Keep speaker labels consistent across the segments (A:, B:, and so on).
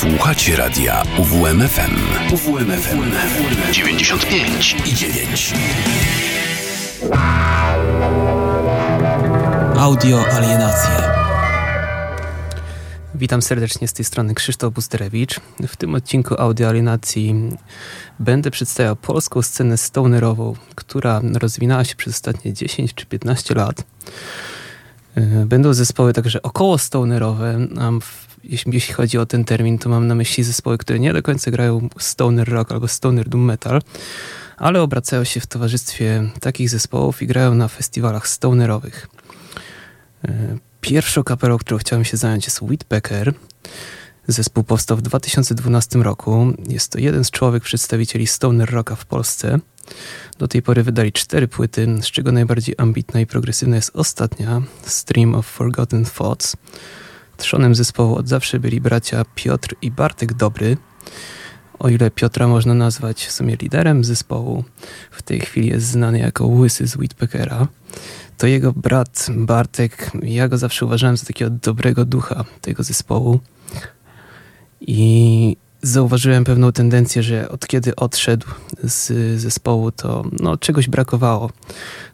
A: Słuchacie radia UWMFM. UWMFM 95 i 9.
B: Audio alienacje.
C: Witam serdecznie z tej strony Krzysztof Busterewicz. W tym odcinku Audio Alienacji będę przedstawiał polską scenę stonerową, która rozwinęła się przez ostatnie 10 czy 15 lat. E, będą zespoły także około stonerowe. Jeśli, jeśli chodzi o ten termin, to mam na myśli zespoły, które nie do końca grają stoner rock albo stoner doom metal, ale obracają się w towarzystwie takich zespołów i grają na festiwalach stonerowych. E, pierwszą kapelą, którą chciałem się zająć jest Whitpecker. Zespół powstał w 2012 roku. Jest to jeden z człowiek przedstawicieli stoner rocka w Polsce. Do tej pory wydali cztery płyty, z czego najbardziej ambitna i progresywna jest ostatnia, Stream of Forgotten Thoughts. Trzonem zespołu od zawsze byli bracia Piotr i Bartek Dobry. O ile Piotra można nazwać w sumie liderem zespołu, w tej chwili jest znany jako Łysy z Whitpeckera, to jego brat Bartek, ja go zawsze uważałem za takiego dobrego ducha tego zespołu. I zauważyłem pewną tendencję, że od kiedy odszedł z zespołu, to no, czegoś brakowało.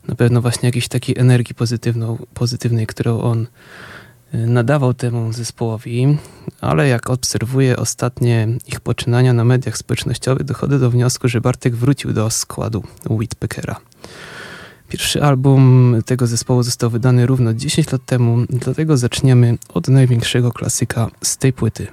C: Na pewno właśnie jakiejś takiej energii pozytywną, pozytywnej, którą on nadawał temu zespołowi, ale jak obserwuję ostatnie ich poczynania na mediach społecznościowych, dochodzę do wniosku, że Bartek wrócił do składu Whitpeckera. Pierwszy album tego zespołu został wydany równo 10 lat temu, dlatego zaczniemy od największego klasyka z tej płyty.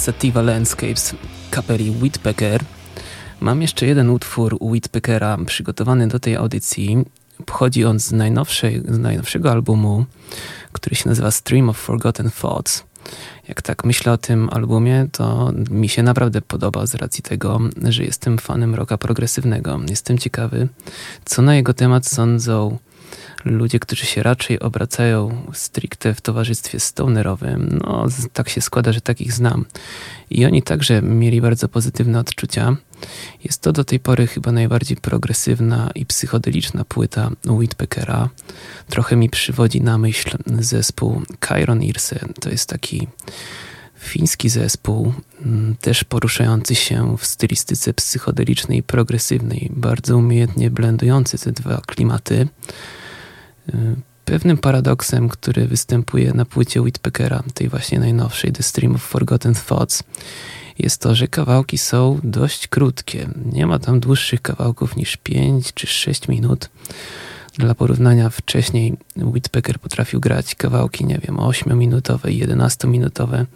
C: Sativa Landscapes kapeli Whitpecker. Mam jeszcze jeden utwór Whitpeckera przygotowany do tej audycji. Pochodzi on z, najnowszej, z najnowszego albumu, który się nazywa Stream of Forgotten Thoughts. Jak tak myślę o tym albumie, to mi się naprawdę podoba z racji tego, że jestem fanem rocka progresywnego. Jestem ciekawy, co na jego temat sądzą ludzie, którzy się raczej obracają stricte w towarzystwie stonerowym. No, tak się składa, że takich znam. I oni także mieli bardzo pozytywne odczucia. Jest to do tej pory chyba najbardziej progresywna i psychodeliczna płyta Whitpeckera. Trochę mi przywodzi na myśl zespół Chiron Irse. To jest taki fiński zespół, mm, też poruszający się w stylistyce psychodelicznej i progresywnej, bardzo umiejętnie blendujący te dwa klimaty. Pewnym paradoksem, który występuje na płycie Whitpeckera, tej właśnie najnowszej, The Stream of Forgotten Thoughts, jest to, że kawałki są dość krótkie. Nie ma tam dłuższych kawałków niż 5 czy 6 minut. Dla porównania wcześniej Whitpecker potrafił grać kawałki, nie wiem, 8-minutowe, 11-minutowe,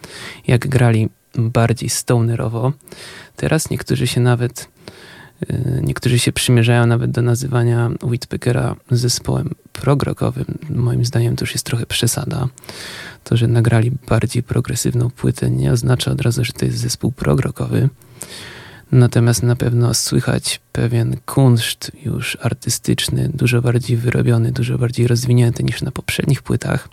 C: jak grali bardziej stonerowo. Teraz niektórzy się nawet niektórzy się przymierzają nawet do nazywania Whitpeckera zespołem progrokowym. Moim zdaniem to już jest trochę przesada. To, że nagrali bardziej progresywną płytę nie oznacza od razu, że to jest zespół progrokowy. Natomiast na pewno słychać pewien kunszt już artystyczny, dużo bardziej wyrobiony, dużo bardziej rozwinięty niż na poprzednich płytach.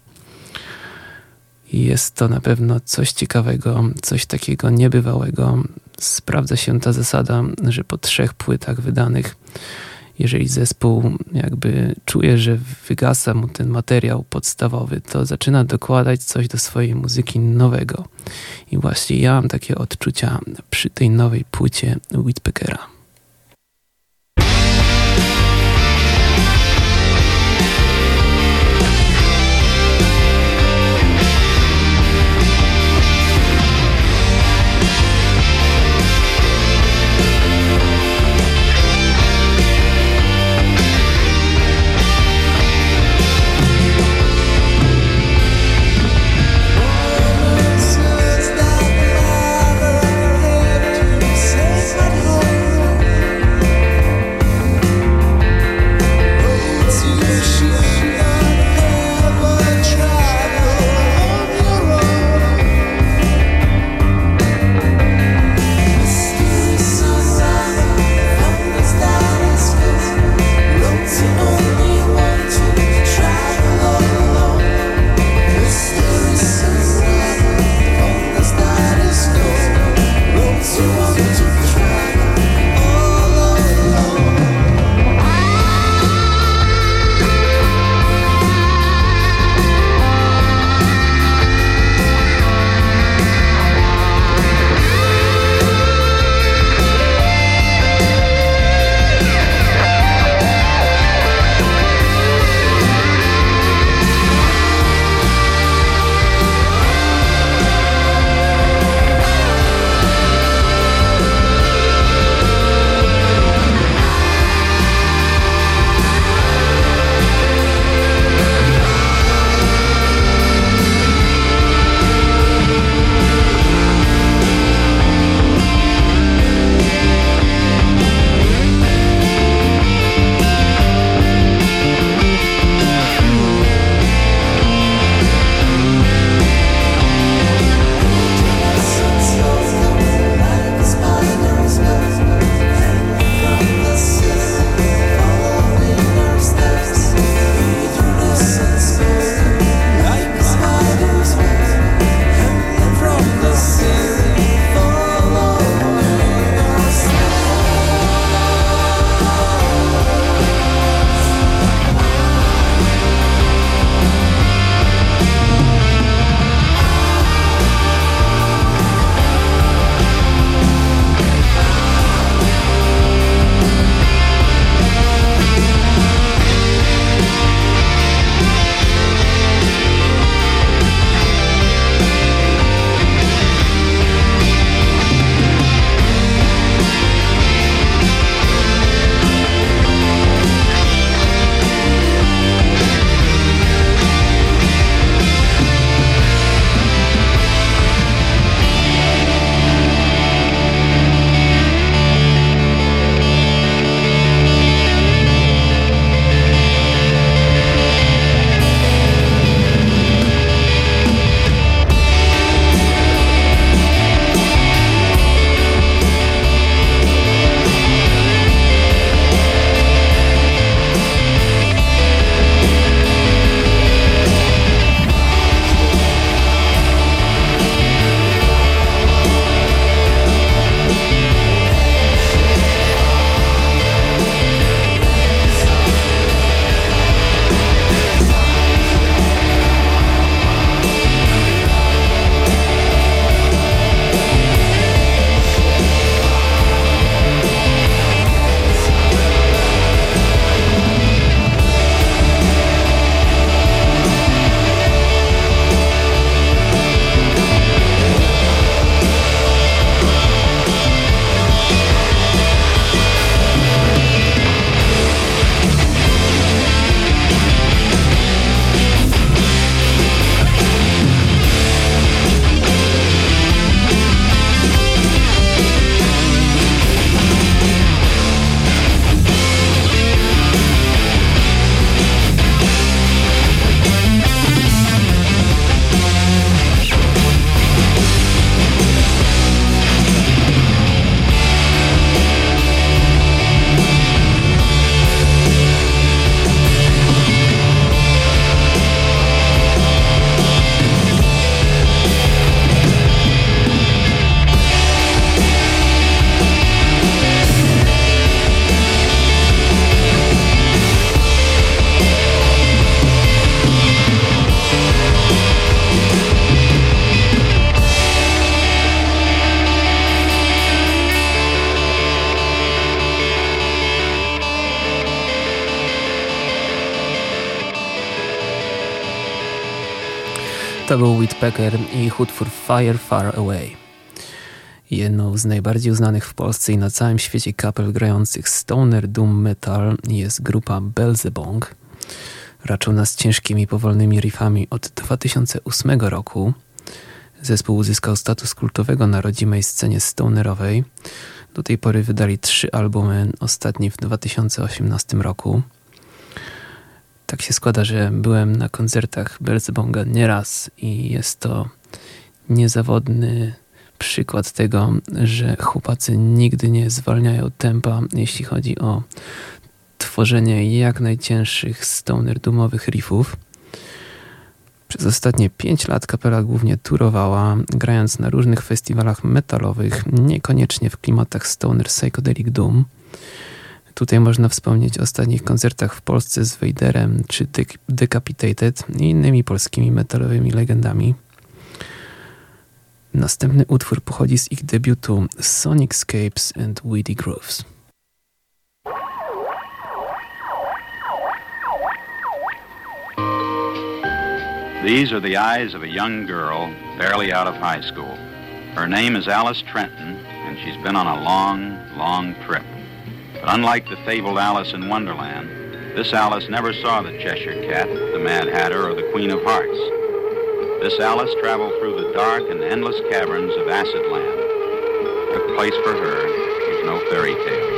C: Jest to na pewno coś ciekawego, coś takiego niebywałego. Sprawdza się ta zasada, że po trzech płytach wydanych, jeżeli zespół jakby czuje, że wygasa mu ten materiał podstawowy, to zaczyna dokładać coś do swojej muzyki nowego. I właśnie ja mam takie odczucia przy tej nowej płycie Whitpeckera. To był Whitpecker i for Fire Far Away. Jedną z najbardziej uznanych w Polsce i na całym świecie kapel grających stoner doom metal jest grupa Belzebong. Raczą nas ciężkimi, powolnymi riffami od 2008 roku. Zespół uzyskał status kultowego na rodzimej scenie stonerowej. Do tej pory wydali trzy albumy, ostatni w 2018 roku. Tak się składa, że byłem na koncertach Belzebonga nieraz i jest to niezawodny przykład tego, że chłopacy nigdy nie zwalniają tempa, jeśli chodzi o tworzenie jak najcięższych stoner doomowych riffów. Przez ostatnie 5 lat kapela głównie turowała, grając na różnych festiwalach metalowych, niekoniecznie w klimatach stoner psychedelic doom. Tutaj można wspomnieć o ostatnich koncertach w Polsce z Wejderem czy Decapitated i innymi polskimi metalowymi legendami. Następny utwór pochodzi z ich debiutu Sonicscapes and Weedy Grooves.
D: These are the eyes of a young girl barely out of high school. Her name is Alice Trenton, and she's been on a long, long trip. But unlike the fabled Alice in Wonderland, this Alice never saw the Cheshire Cat, the Mad Hatter, or the Queen of Hearts. This Alice traveled through the dark and endless caverns of Acid Land. The place for her is no fairy tale.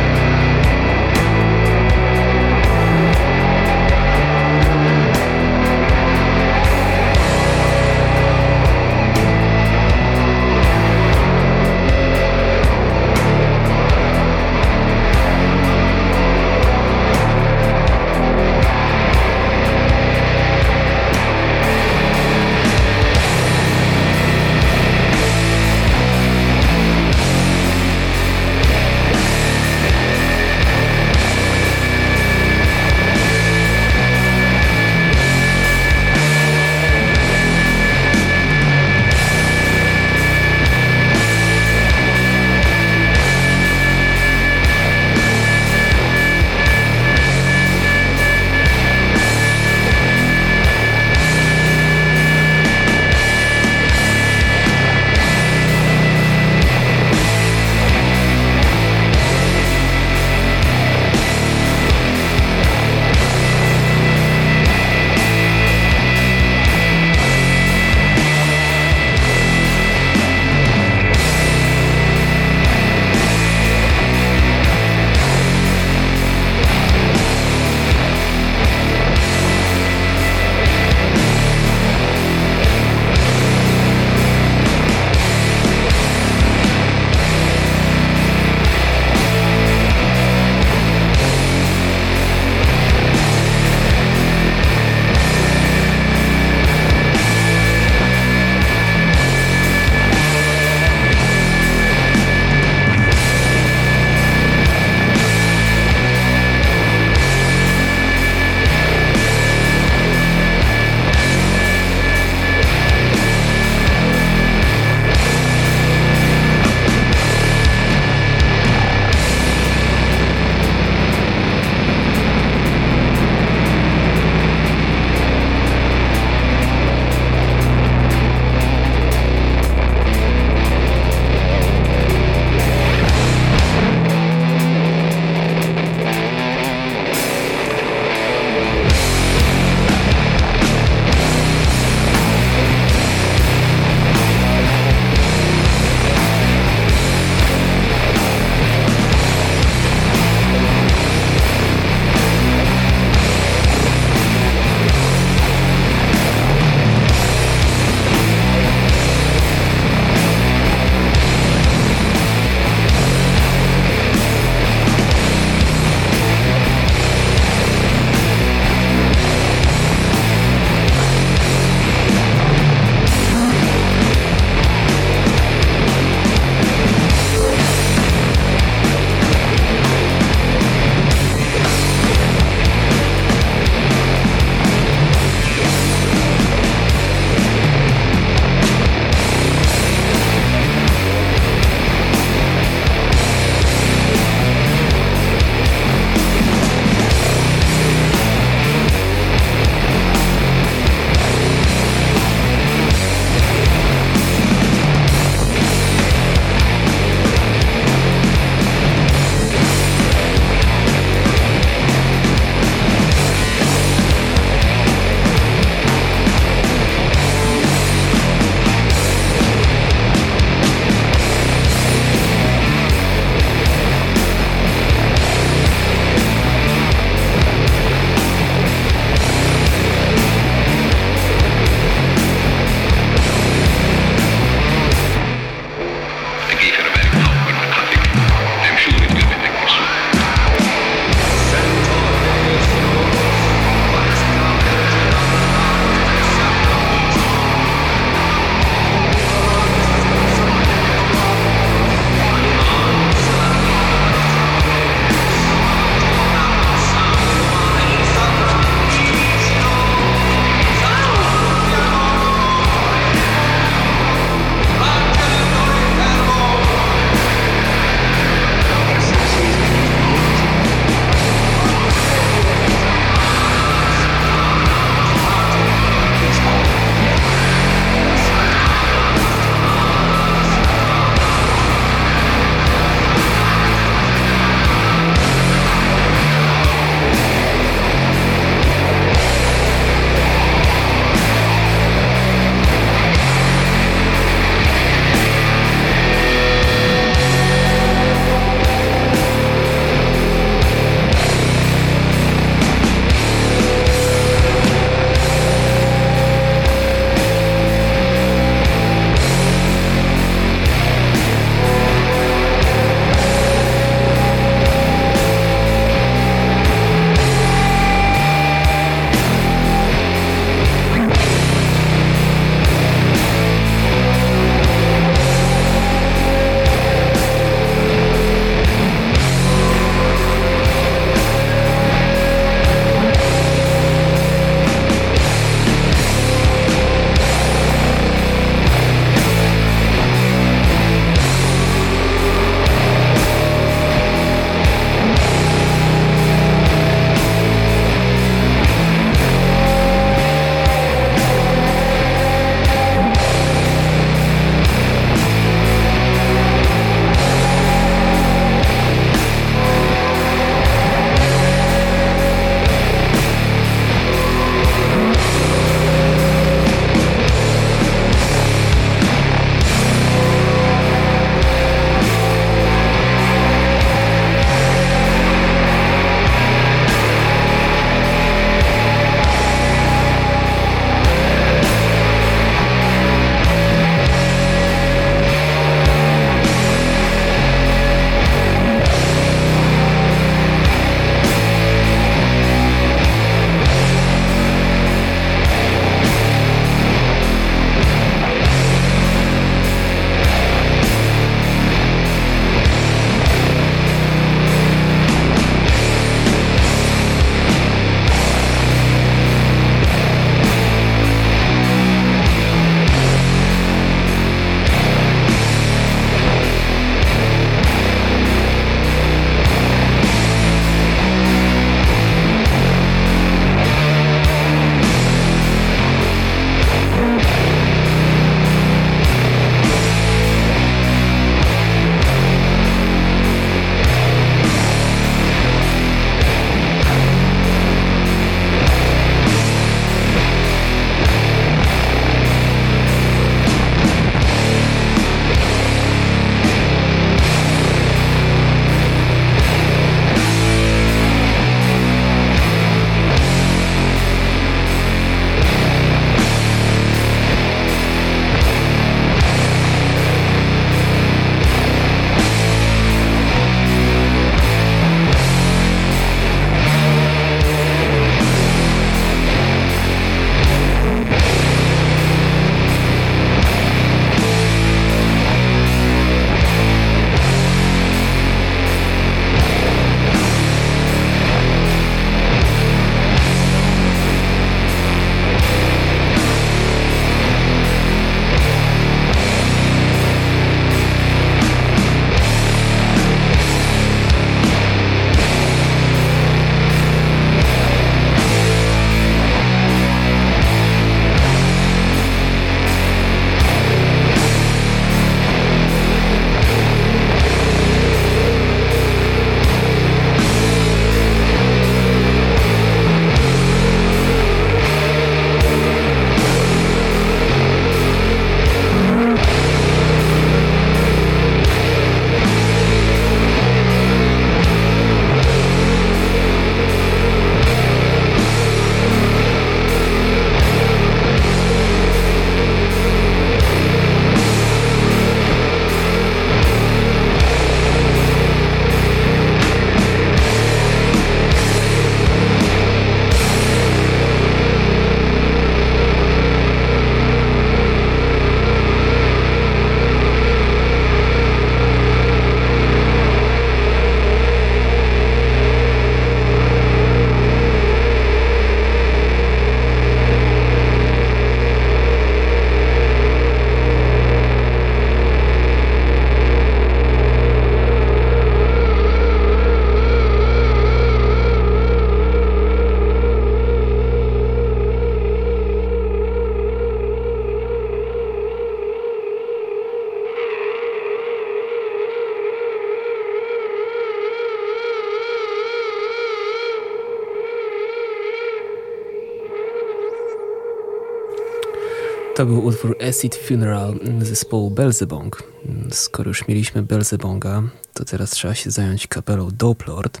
C: To był utwór Acid Funeral zespołu Belzebong. Skoro już mieliśmy Belzebonga, to teraz trzeba się zająć kapelą Doplord.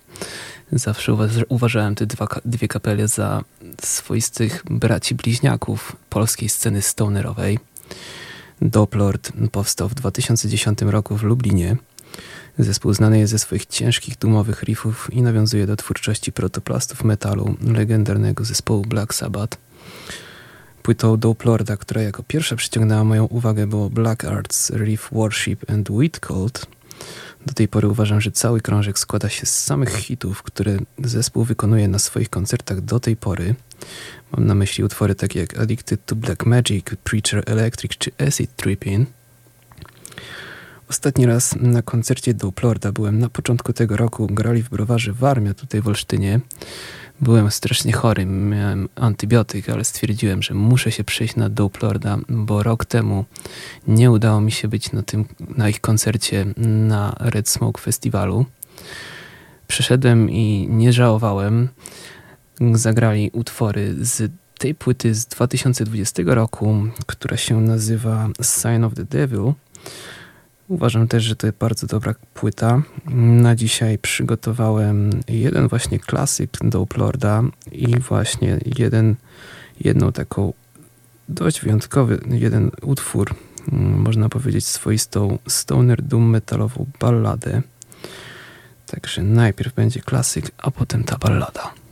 C: Zawsze uważałem te dwa, dwie kapele za swoistych braci bliźniaków polskiej sceny stonerowej. Doplord powstał w 2010 roku w Lublinie. Zespół znany jest ze swoich ciężkich, dumowych riffów i nawiązuje do twórczości protoplastów metalu legendarnego zespołu Black Sabbath. Płytą Doplorda, która jako pierwsza przyciągnęła moją uwagę było Black Arts Riff Worship and Wheat Cold. Do tej pory uważam, że cały krążek składa się z samych hitów, które zespół wykonuje na swoich koncertach do tej pory. Mam na myśli utwory takie jak Addicted to Black Magic, Preacher Electric czy Acid Tripping. Ostatni raz na koncercie Doplorda byłem na początku tego roku. Grali w browarze Warmia tutaj w Olsztynie. Byłem strasznie chory, miałem antybiotyk, ale stwierdziłem, że muszę się przejść na Doplorda, bo rok temu nie udało mi się być na, tym, na ich koncercie na Red Smoke Festiwalu. Przyszedłem i nie żałowałem. Zagrali utwory z tej płyty z 2020 roku, która się nazywa Sign of the Devil. Uważam też, że to jest bardzo dobra płyta. Na dzisiaj przygotowałem jeden właśnie klasyk Dope Lorda i właśnie jeden, jedną taką dość wyjątkowy, jeden utwór, mm, można powiedzieć swoistą stoner doom metalową balladę. Także najpierw będzie klasyk, a potem ta ballada.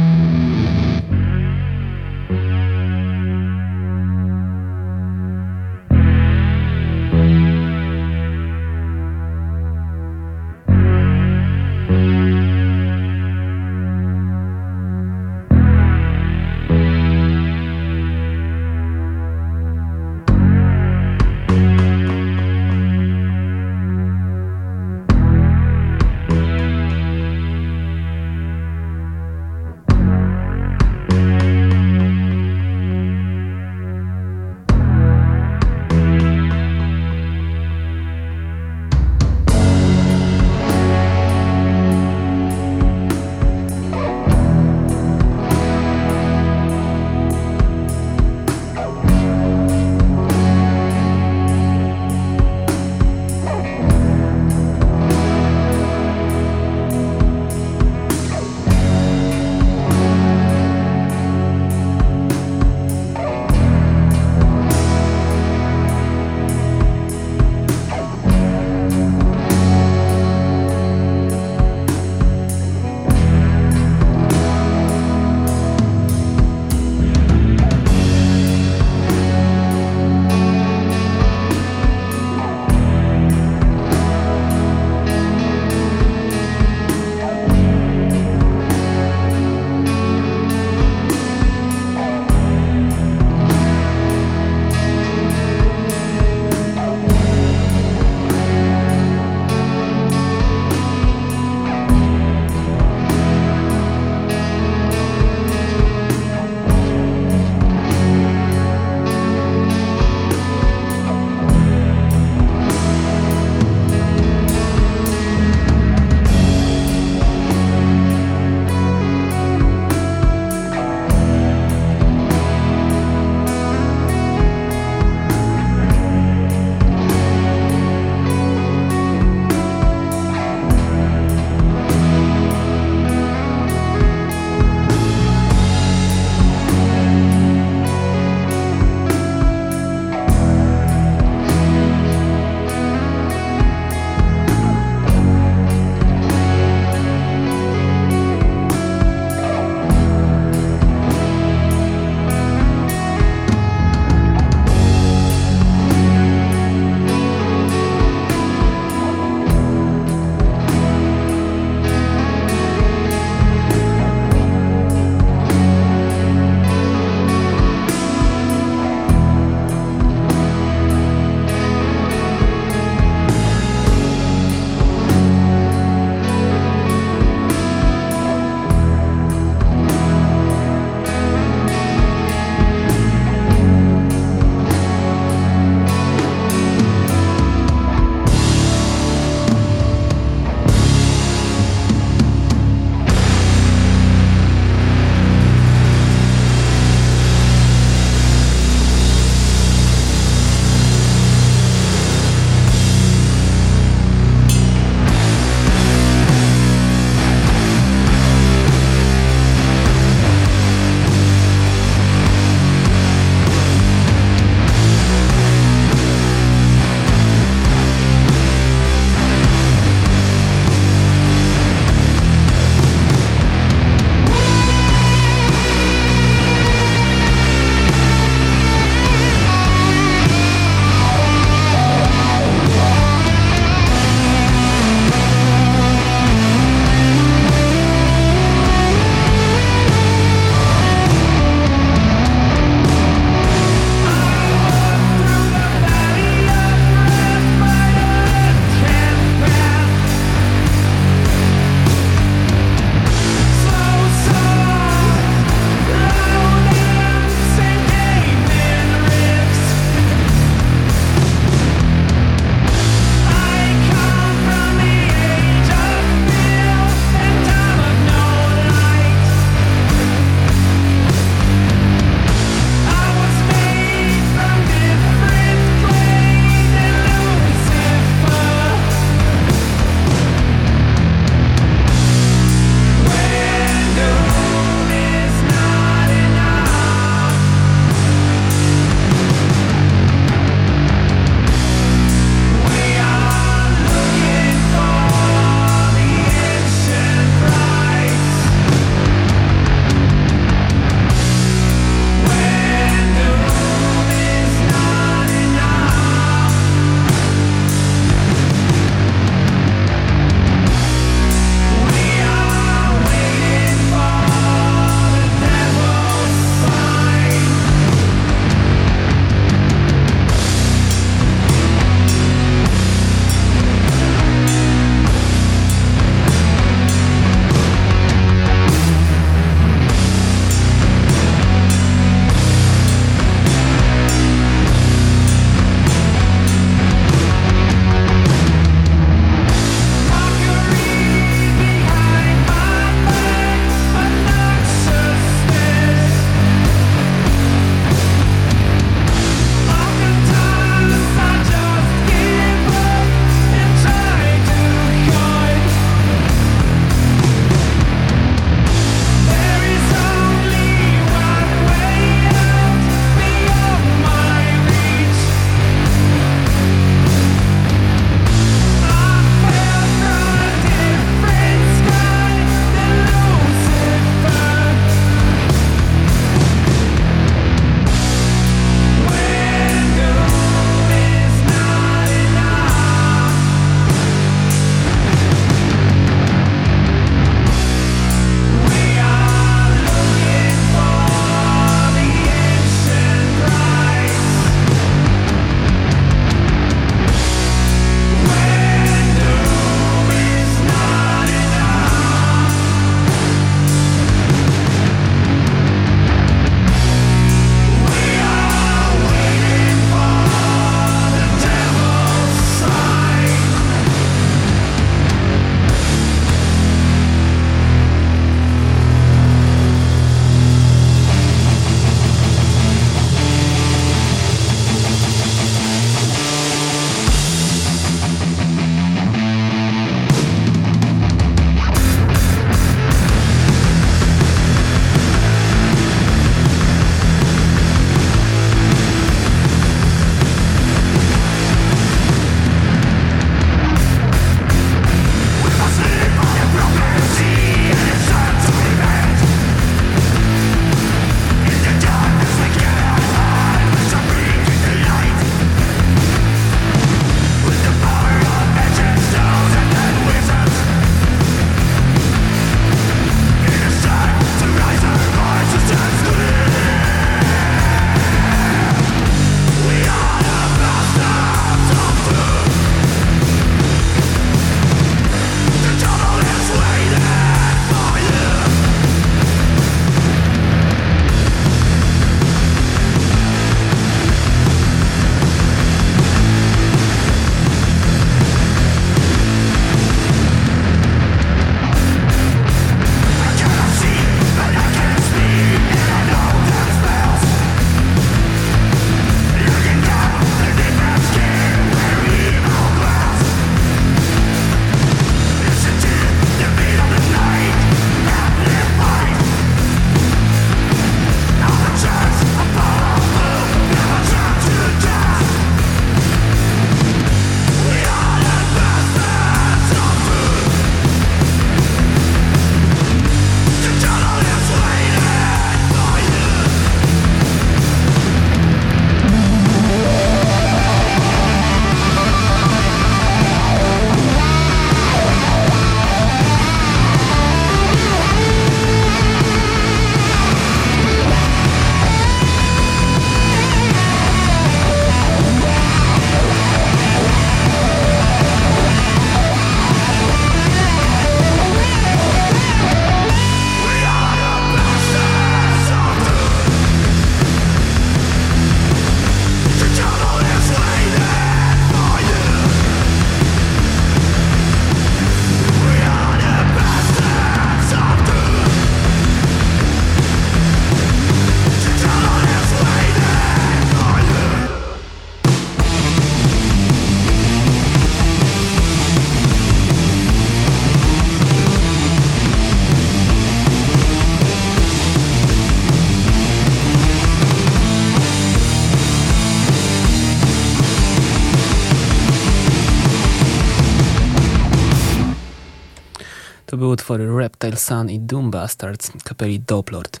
C: Reptile Sun i Doom Bastards kapeli Doplord.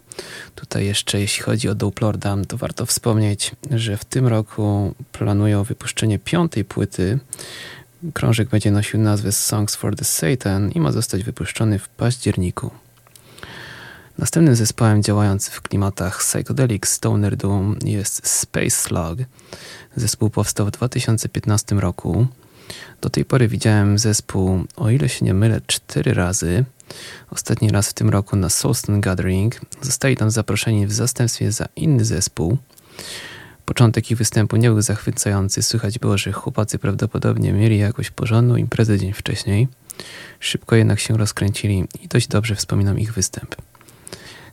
C: Tutaj jeszcze jeśli chodzi o Doplorda, to warto wspomnieć, że w tym roku planują wypuszczenie piątej płyty. Krążek będzie nosił nazwę Songs for the Satan i ma zostać wypuszczony w październiku. Następnym zespołem działającym w klimatach psychedelic stoner doom jest Space Slug. Zespół powstał w 2015 roku. Do tej pory widziałem zespół, o ile się nie mylę, cztery razy. Ostatni raz w tym roku na Soulstone Gathering. Zostali tam zaproszeni w zastępstwie za inny zespół. Początek ich występu nie był zachwycający. Słychać było, że chłopacy prawdopodobnie mieli jakąś porządną imprezę dzień wcześniej. Szybko jednak się rozkręcili i dość dobrze wspominam ich występ.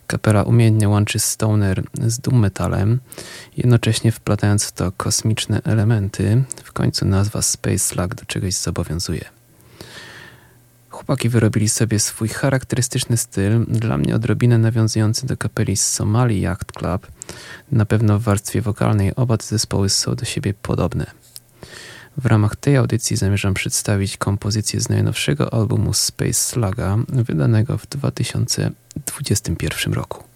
C: Kapela umiejętnie łączy stoner z doom metalem, jednocześnie wplatając w to kosmiczne elementy. W końcu nazwa Space Slug do czegoś zobowiązuje. Chłopaki wyrobili sobie swój charakterystyczny styl, dla mnie odrobinę nawiązujący do kapeli z Somali Yacht Club. Na pewno w warstwie wokalnej oba te zespoły są do siebie podobne. W ramach tej audycji zamierzam przedstawić kompozycję z najnowszego albumu Space Sluga, wydanego w 2021 roku.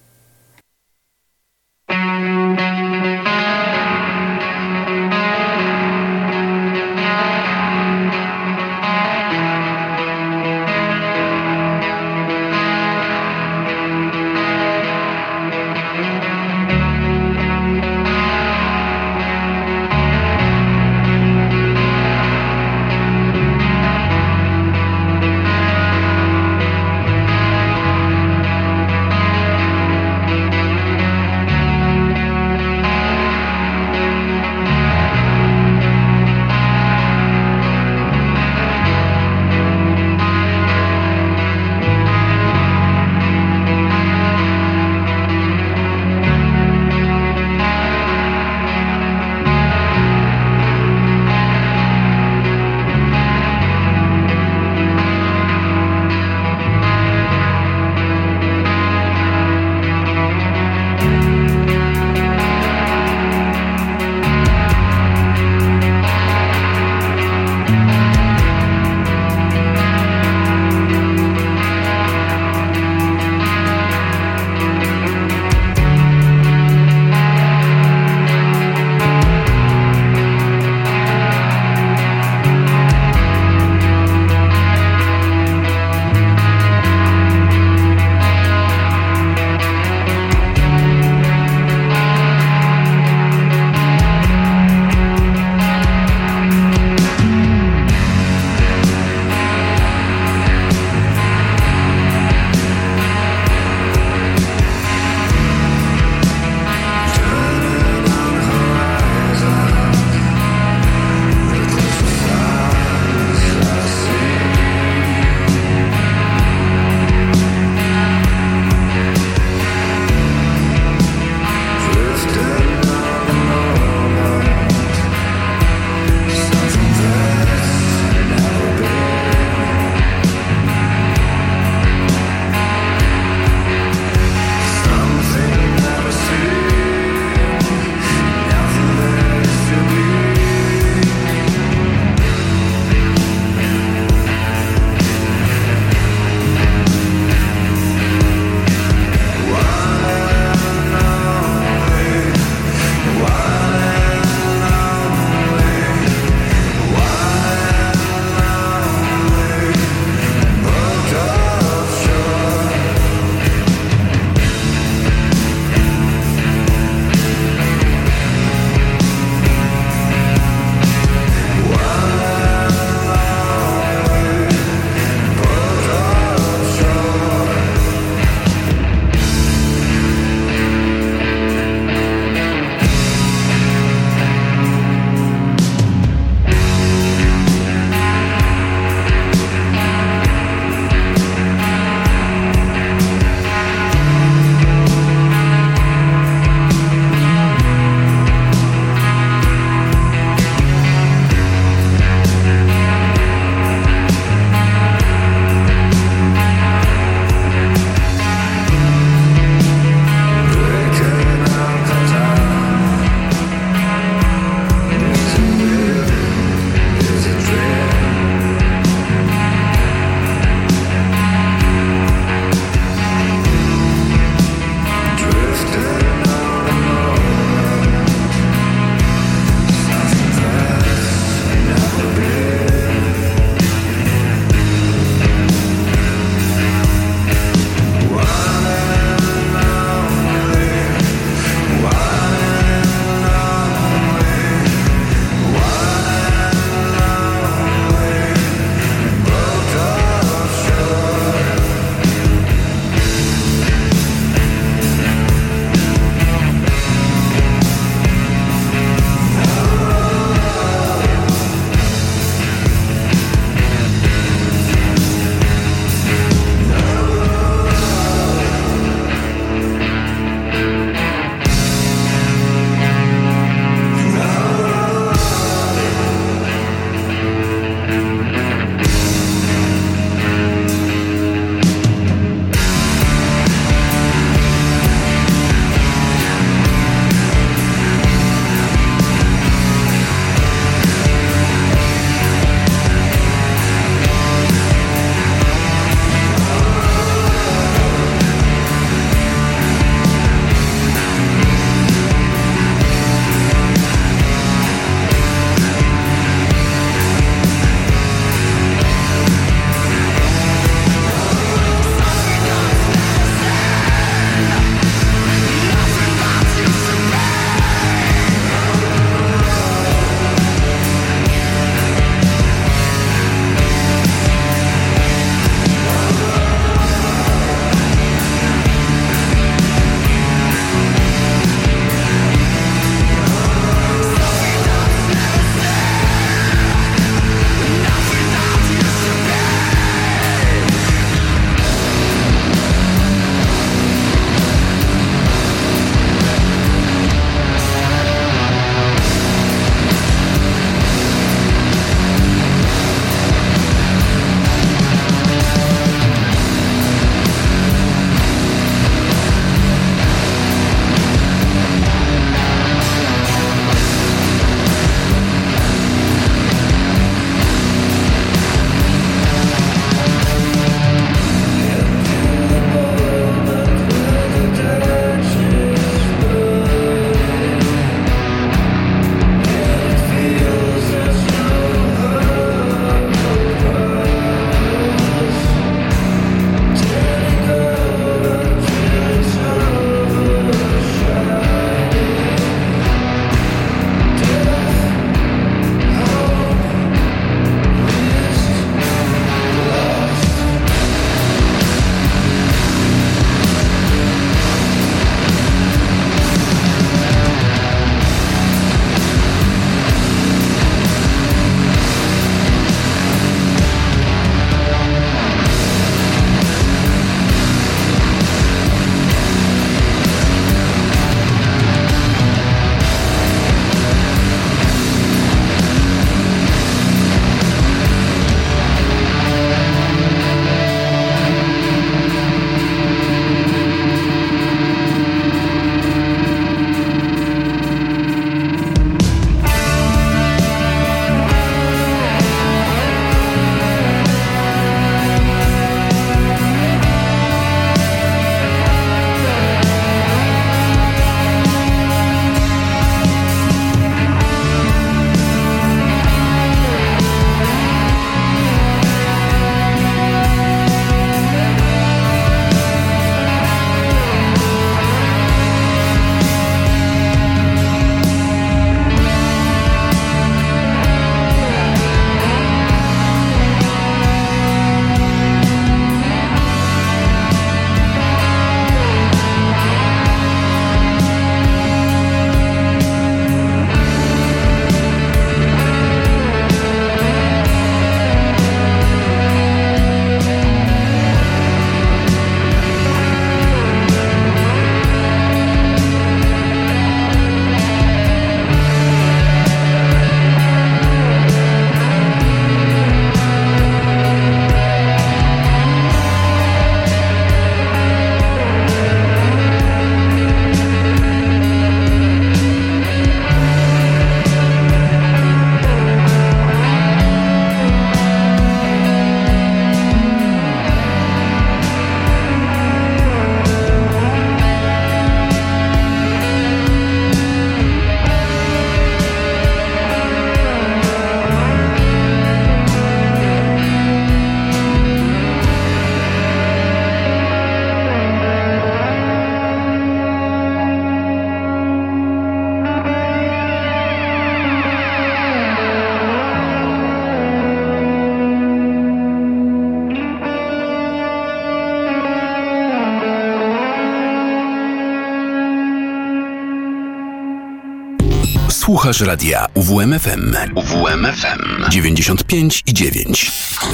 A: Słuchasz radia UWMFM. UWMFM 95 i 9.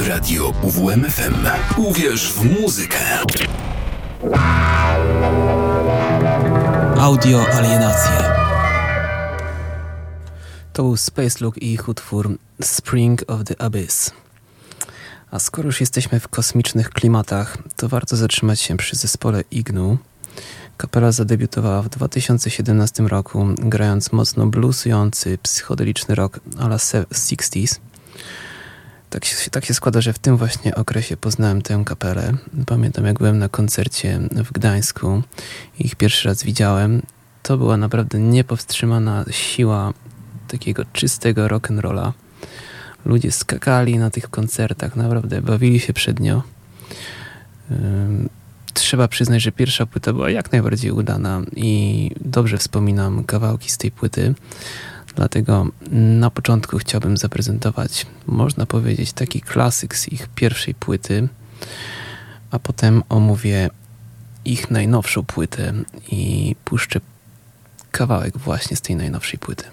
A: Radio UWMFM. Uwierz w muzykę.
B: Audio alienacje.
C: To był Space Look i ich utwór Spring of the Abyss. A skoro już jesteśmy w kosmicznych klimatach, to warto zatrzymać się przy zespole Ignu. Kapela zadebiutowała w 2017 roku, grając mocno bluesujący, psychodeliczny rock a la 60s. Tak się, tak się składa, że w tym właśnie okresie poznałem tę kapelę. Pamiętam, jak byłem na koncercie w Gdańsku ich pierwszy raz widziałem. To była naprawdę niepowstrzymana siła takiego czystego rock'n'rolla. Ludzie skakali na tych koncertach, naprawdę bawili się przednio. Trzeba przyznać, że pierwsza płyta była jak najbardziej udana i dobrze wspominam kawałki z tej płyty. Dlatego na początku chciałbym zaprezentować, można powiedzieć, taki klasyk z ich pierwszej płyty, a potem omówię ich najnowszą płytę i puszczę kawałek właśnie z tej najnowszej płyty.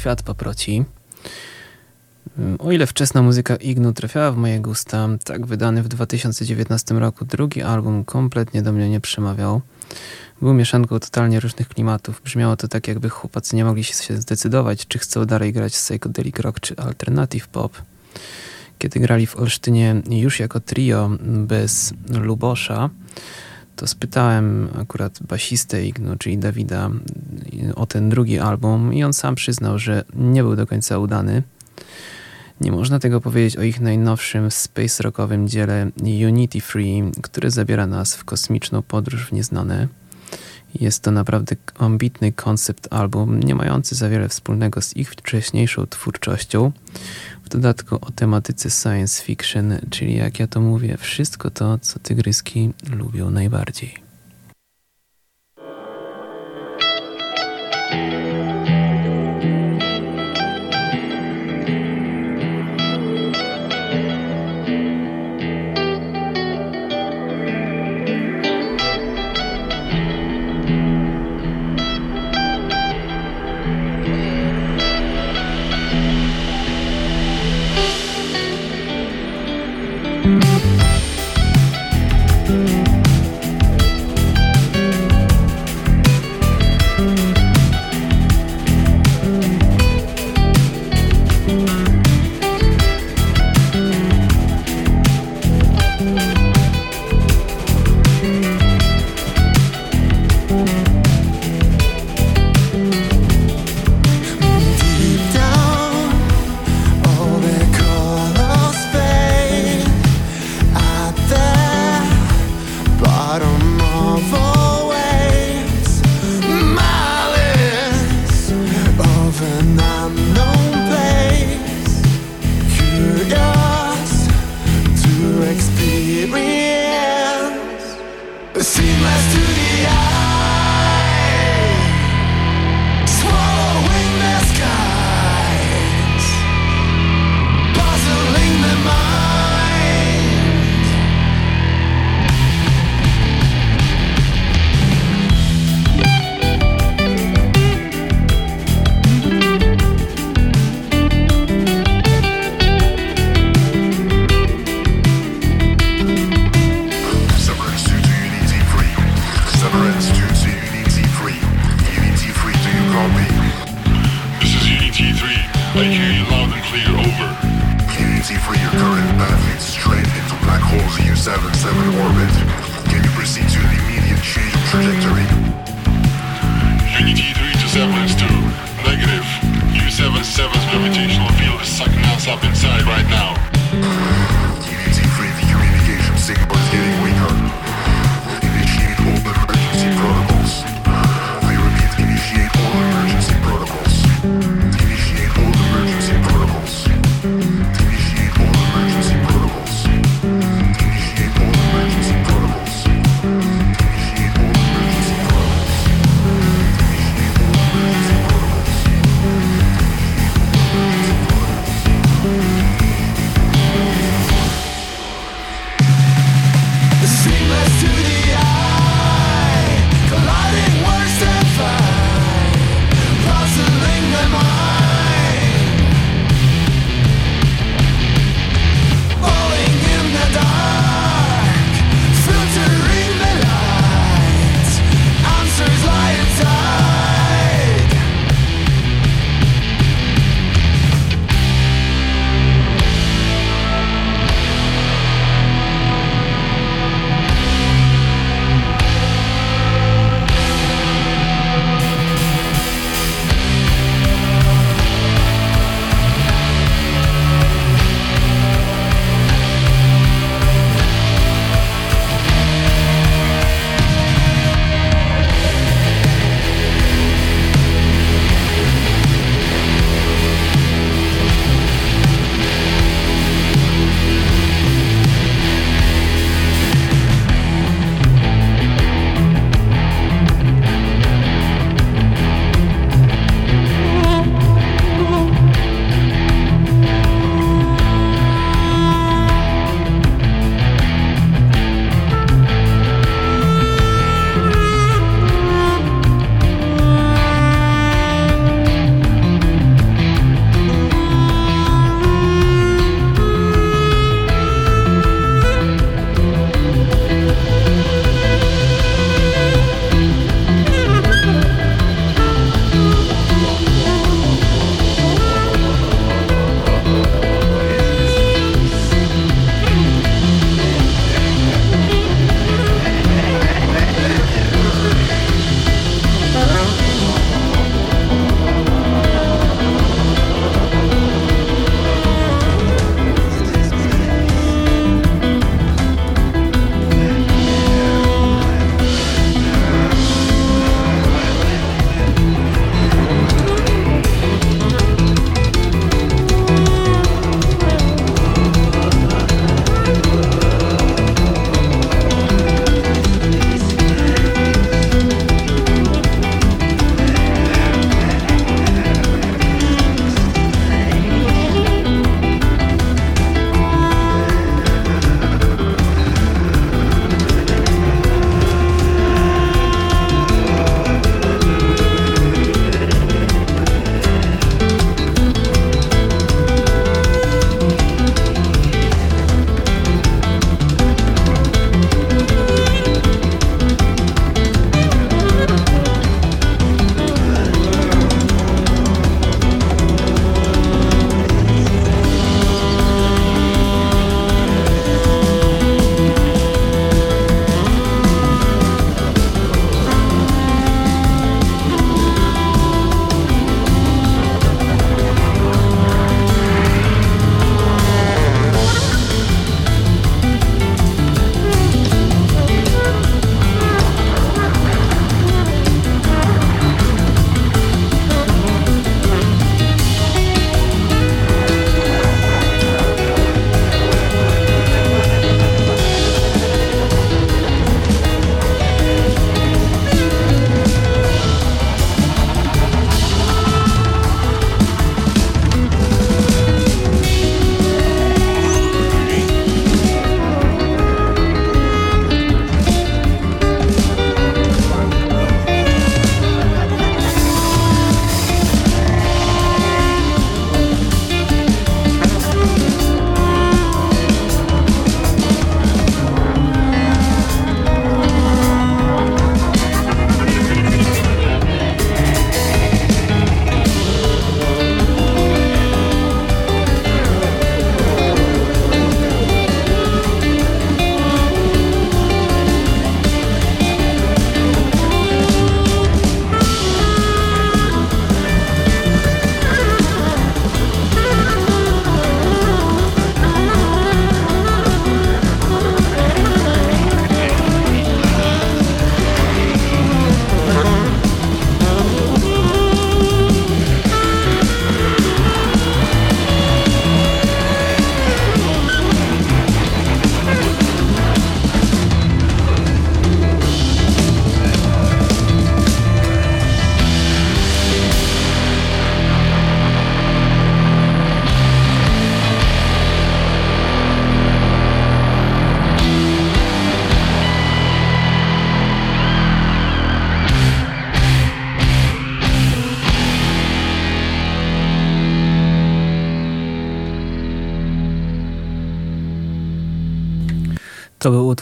C: Kwiat Paproci. O ile wczesna muzyka Ignu trafiała w moje gusta, tak wydany w 2019 roku drugi album kompletnie do mnie nie przemawiał. Był mieszanką totalnie różnych klimatów. Brzmiało to tak, jakby chłopacy nie mogli się zdecydować, czy chcą dalej grać psychedelic rock czy alternative pop. Kiedy grali w Olsztynie już jako trio bez Lubosza, to spytałem akurat basistę Ignu, czyli Dawida, o ten drugi album i on sam przyznał, że nie był do końca udany. Nie można tego powiedzieć o ich najnowszym space rockowym dziele Unity Free, które zabiera nas w kosmiczną podróż w nieznane. Jest to naprawdę ambitny koncept album, nie mający za wiele wspólnego z ich wcześniejszą twórczością. Dodatku o tematyce science fiction, czyli jak ja to mówię, wszystko to, co tygryski lubią najbardziej.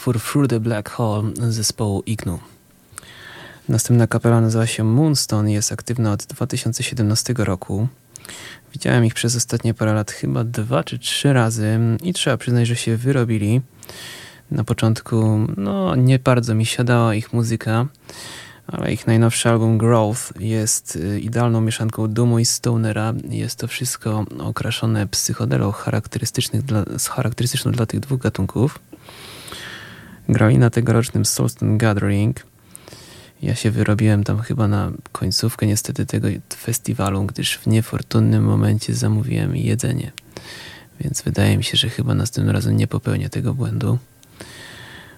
C: Utwór Through the Black Hole zespołu Ignu. Następna kapela nazywa się Moonstone i jest aktywna od 2017 roku. Widziałem ich przez ostatnie parę lat chyba dwa czy trzy razy i trzeba przyznać, że się wyrobili. Na początku no, nie bardzo mi siadała ich muzyka, ale ich najnowszy album Growth jest y, idealną mieszanką dumu i stonera. Jest to wszystko okraszone psychodelą charakterystycznych dla, charakterystyczną dla tych dwóch gatunków. Grali na tegorocznym Soulstone Gathering. Ja się wyrobiłem tam chyba na końcówkę niestety tego festiwalu, gdyż w niefortunnym momencie zamówiłem jedzenie. Więc wydaje mi się, że chyba następnym razem nie popełnię tego błędu.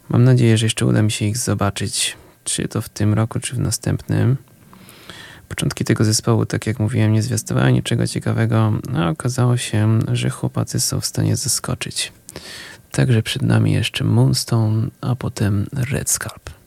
C: Mam nadzieję, że jeszcze uda mi się ich zobaczyć, czy to w tym roku, czy w następnym. Początki tego zespołu, tak jak mówiłem, nie zwiastowały niczego ciekawego, a okazało się, że chłopacy są w stanie zaskoczyć. Także przed nami jeszcze Moonstone, a potem Red Scalp.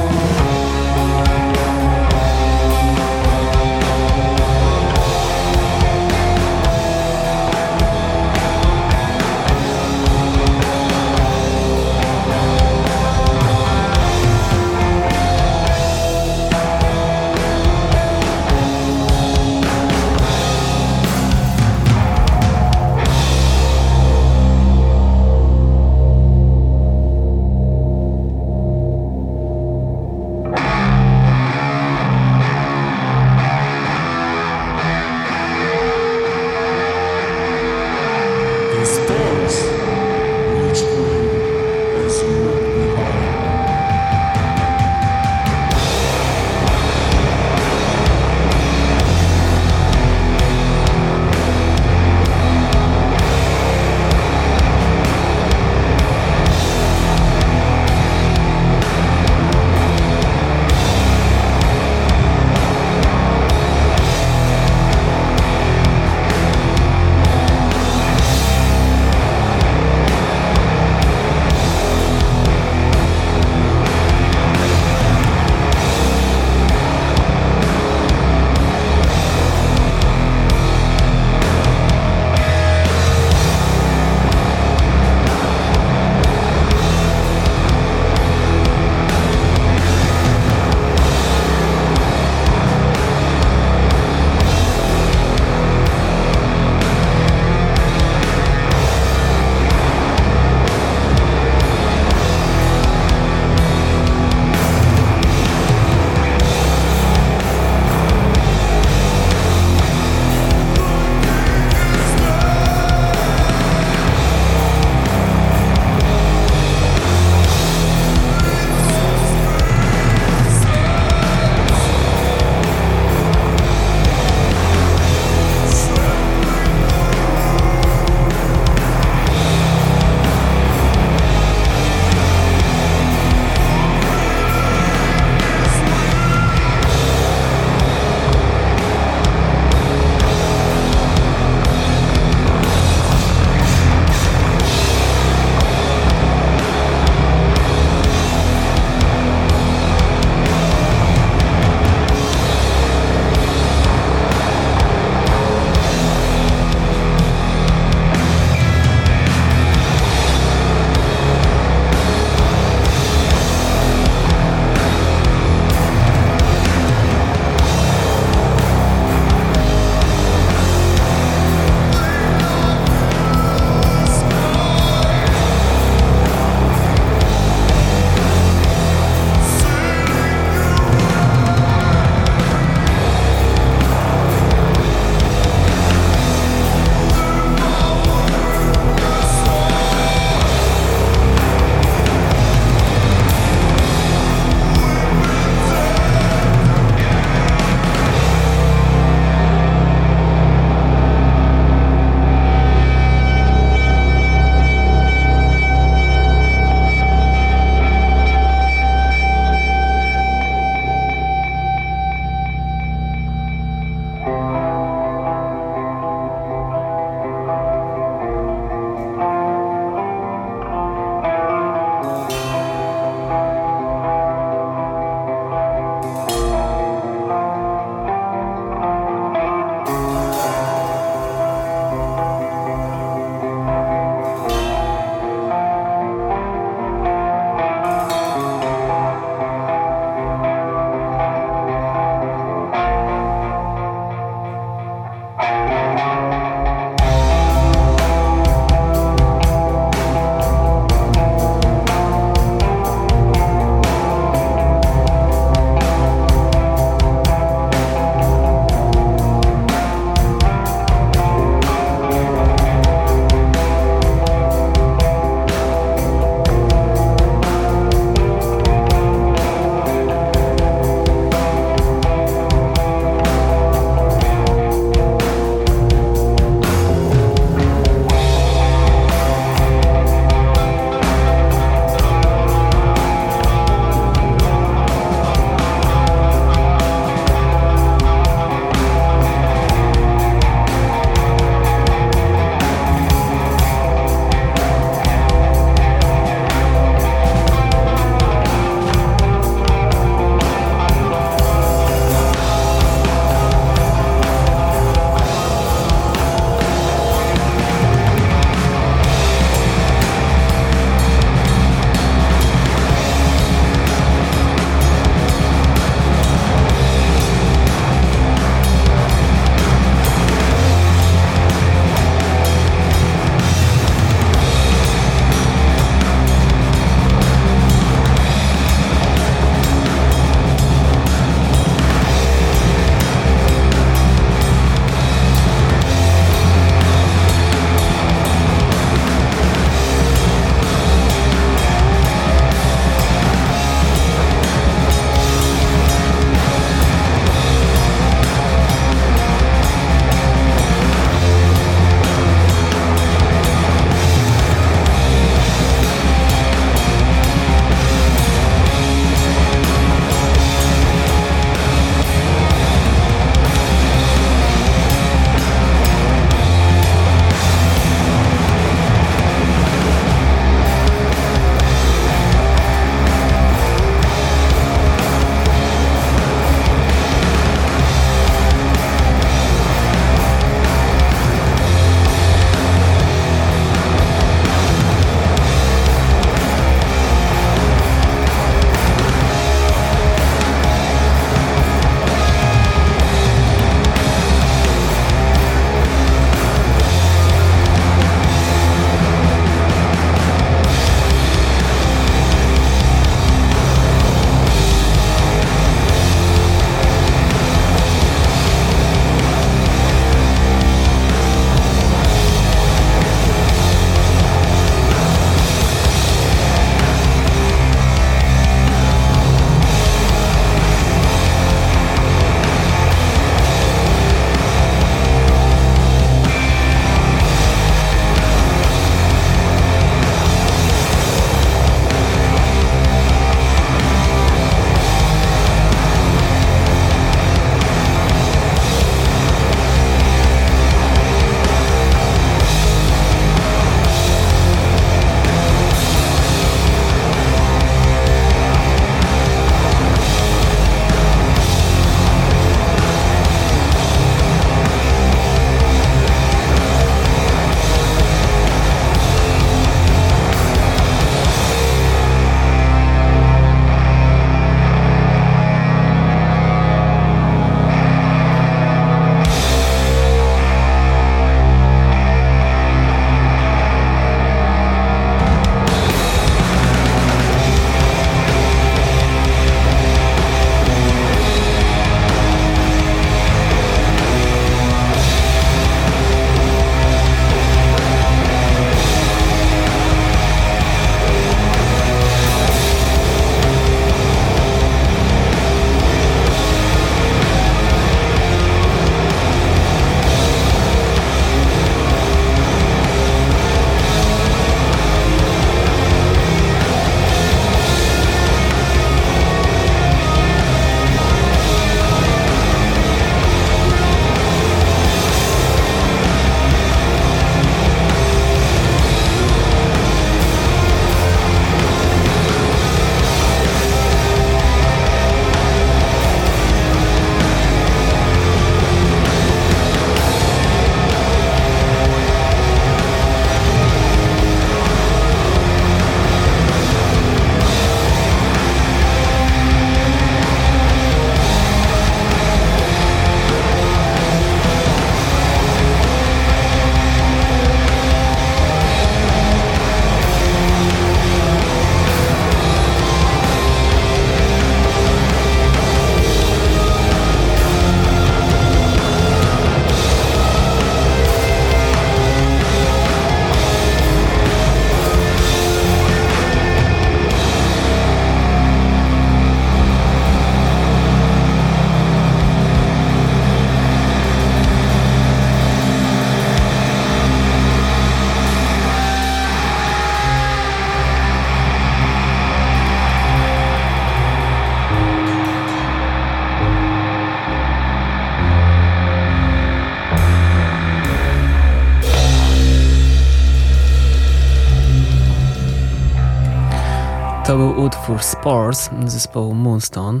C: Utwór Spores zespołu Moonstone.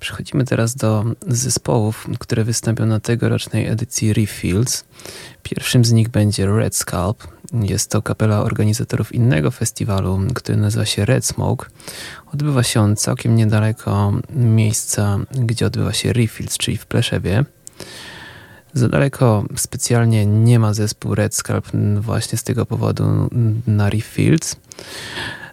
C: Przechodzimy teraz do zespołów, które wystąpią na tegorocznej edycji Refields. Pierwszym z nich będzie Red Scalp. Jest to kapela organizatorów innego festiwalu, który nazywa się Red Smoke. Odbywa się on całkiem niedaleko miejsca, gdzie odbywa się Refields, czyli w Pleszewie. Za daleko specjalnie nie ma zespół Red Scalp właśnie z tego powodu na Refields.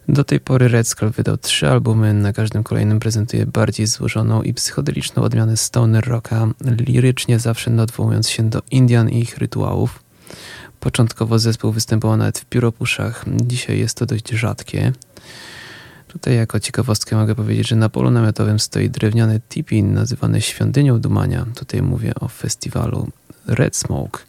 C: Do tej pory Red Skull wydał trzy albumy, na każdym kolejnym prezentuje bardziej złożoną i psychodeliczną odmianę stoner rocka, lirycznie zawsze odwołując się do Indian i ich rytuałów. Początkowo zespół występował nawet w pióropuszach, dzisiaj jest to dość rzadkie. Tutaj jako ciekawostkę mogę powiedzieć, że na polu namiotowym stoi drewniany tipi nazywany Świątynią Dumania. Tutaj mówię o festiwalu Red Smoke.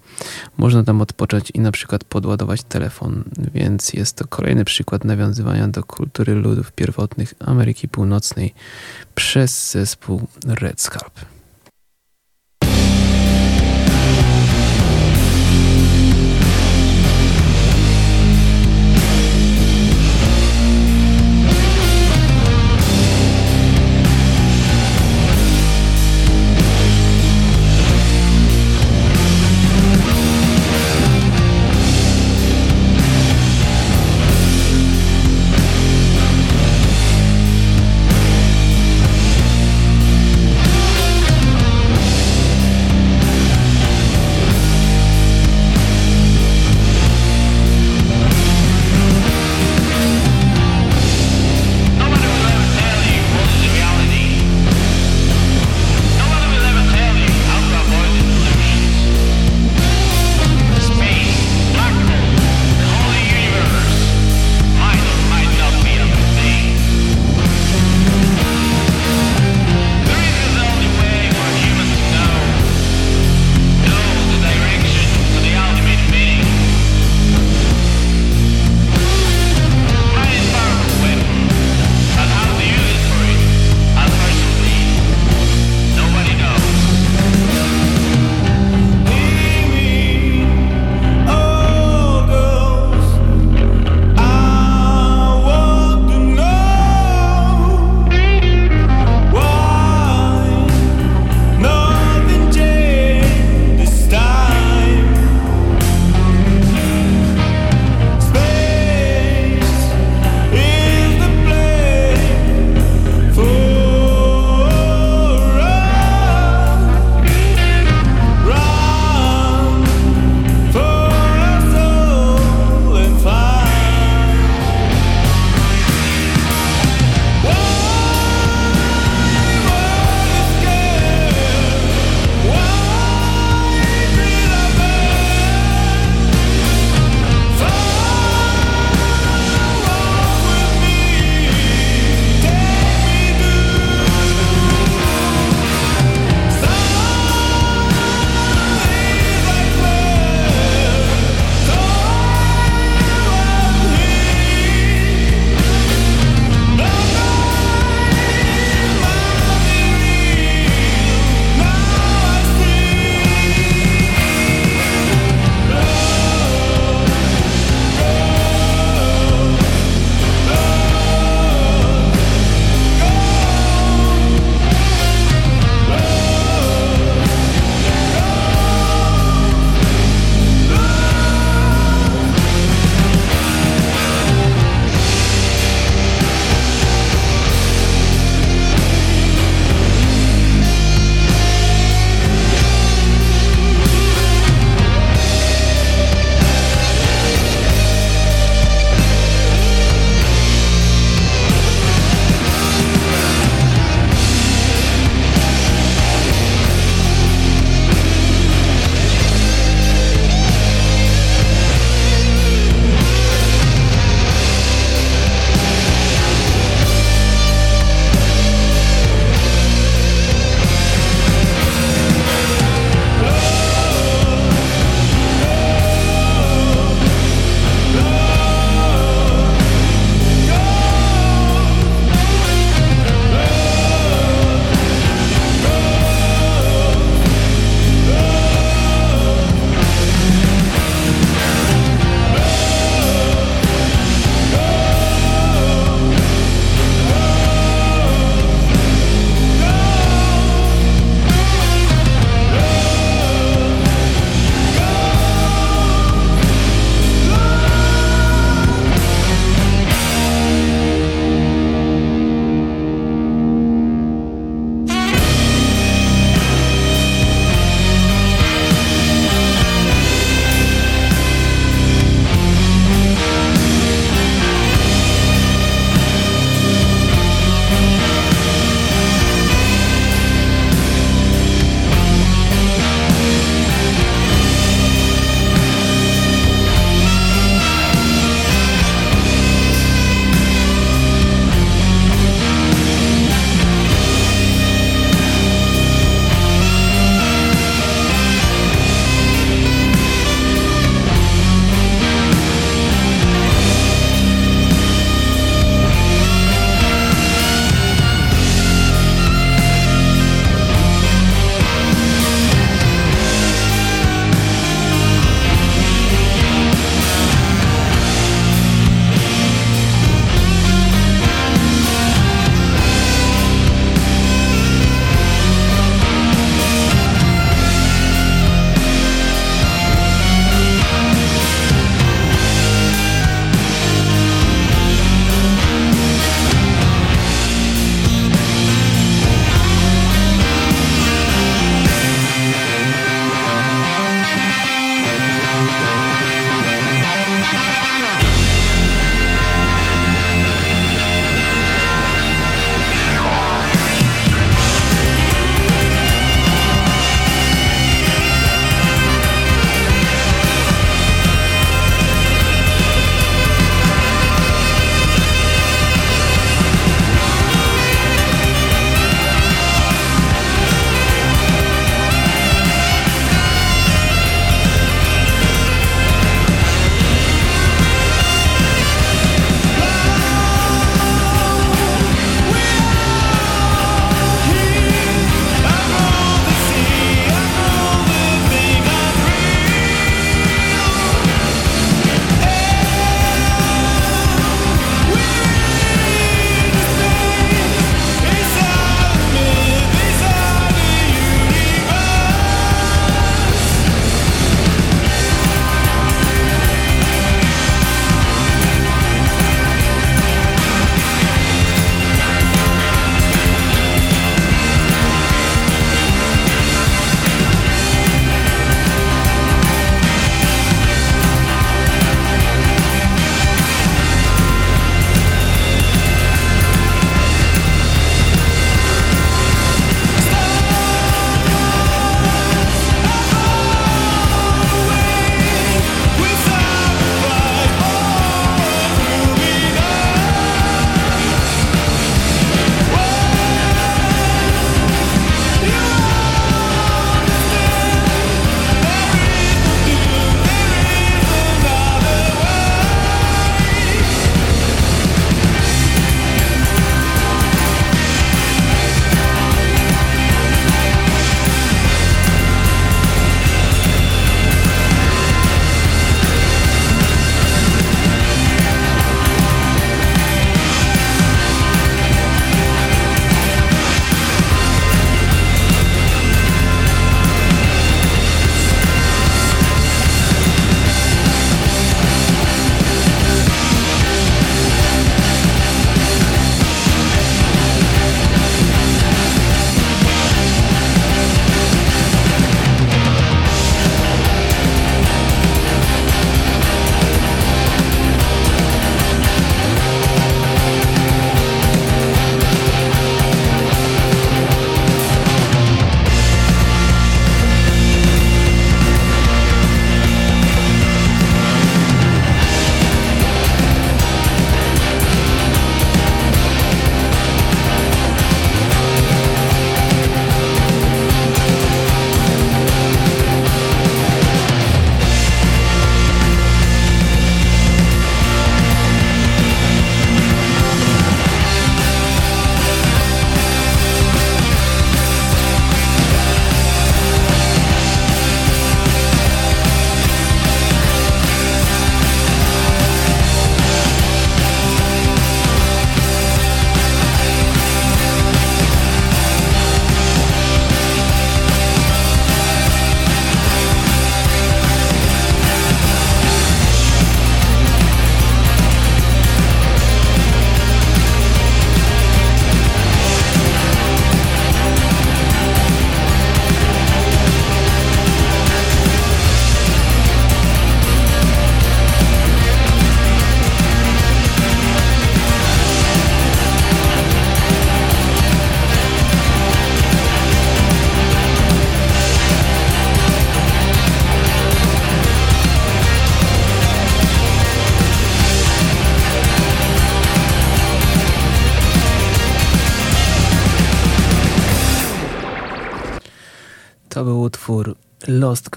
C: Można tam odpocząć i na przykład podładować telefon, więc jest to kolejny przykład nawiązywania do kultury ludów pierwotnych Ameryki Północnej przez zespół Red Scarp.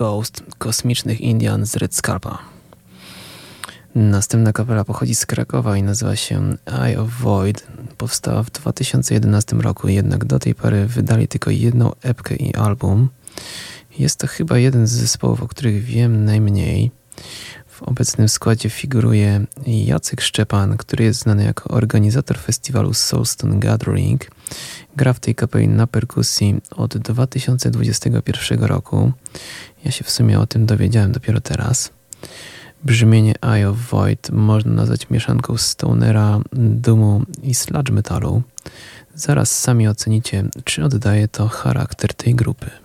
C: Ghost Kosmicznych Indian z Red Scalpa. Następna kapela pochodzi z Krakowa i nazywa się Eye of Void. Powstała w 2011 roku, jednak do tej pory wydali tylko jedną epkę i album. Jest to chyba jeden z zespołów, o których wiem najmniej. W obecnym składzie figuruje Jacek Szczepan, który jest znany jako organizator festiwalu Soulstone Gathering. Gra w tej kapeli na perkusji od 2021 roku. Ja się w sumie o tym dowiedziałem dopiero teraz. Brzmienie Eye of Void można nazwać mieszanką stonera, dumu i sludge metalu. Zaraz sami ocenicie, czy oddaje to charakter tej grupy.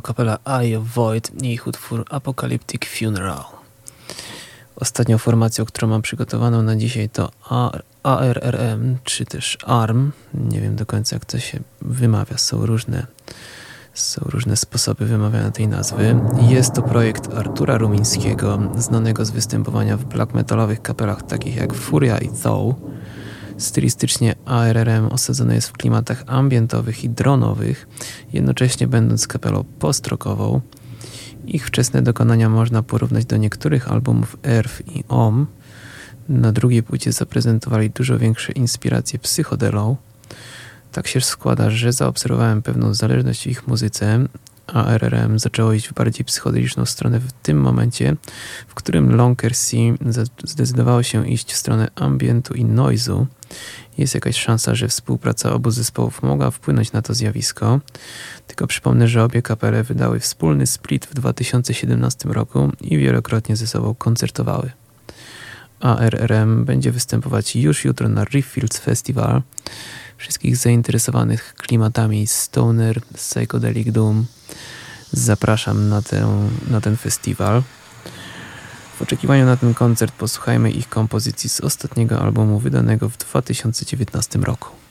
C: Kapela Eye of Void i ich utwór Apocalyptic Funeral. Ostatnią formacją, którą mam przygotowaną na dzisiaj to ARRM, czy też ARM. Nie wiem do końca jak to się wymawia. Są różne, są różne sposoby wymawiania tej nazwy. Jest to projekt Artura Rumińskiego, znanego z występowania w black metalowych kapelach takich jak Furia i Though. Stylistycznie ARRM osadzony jest w klimatach ambientowych i dronowych, jednocześnie będąc kapelą postrokową. Ich wczesne dokonania można porównać do niektórych albumów Earth i OM. Na drugiej płycie zaprezentowali dużo większe inspiracje psychodelą. Tak się składa, że zaobserwowałem pewną zależność w ich muzyce, a RRM zaczęło iść w bardziej psychodeliczną stronę w tym momencie, w którym Lonker C zdecydowało się iść w stronę ambientu i noizu. Jest jakaś szansa, że współpraca obu zespołów mogła wpłynąć na to zjawisko. Tylko przypomnę, że obie kapele wydały wspólny split w 2017 roku i wielokrotnie ze sobą koncertowały. ARRM będzie występować już jutro na Reeffields Festival. Wszystkich zainteresowanych klimatami Stoner, Psychedelic Doom zapraszam na, tę, na ten festiwal. W oczekiwaniu na ten koncert posłuchajmy ich kompozycji z ostatniego albumu wydanego w 2019 roku.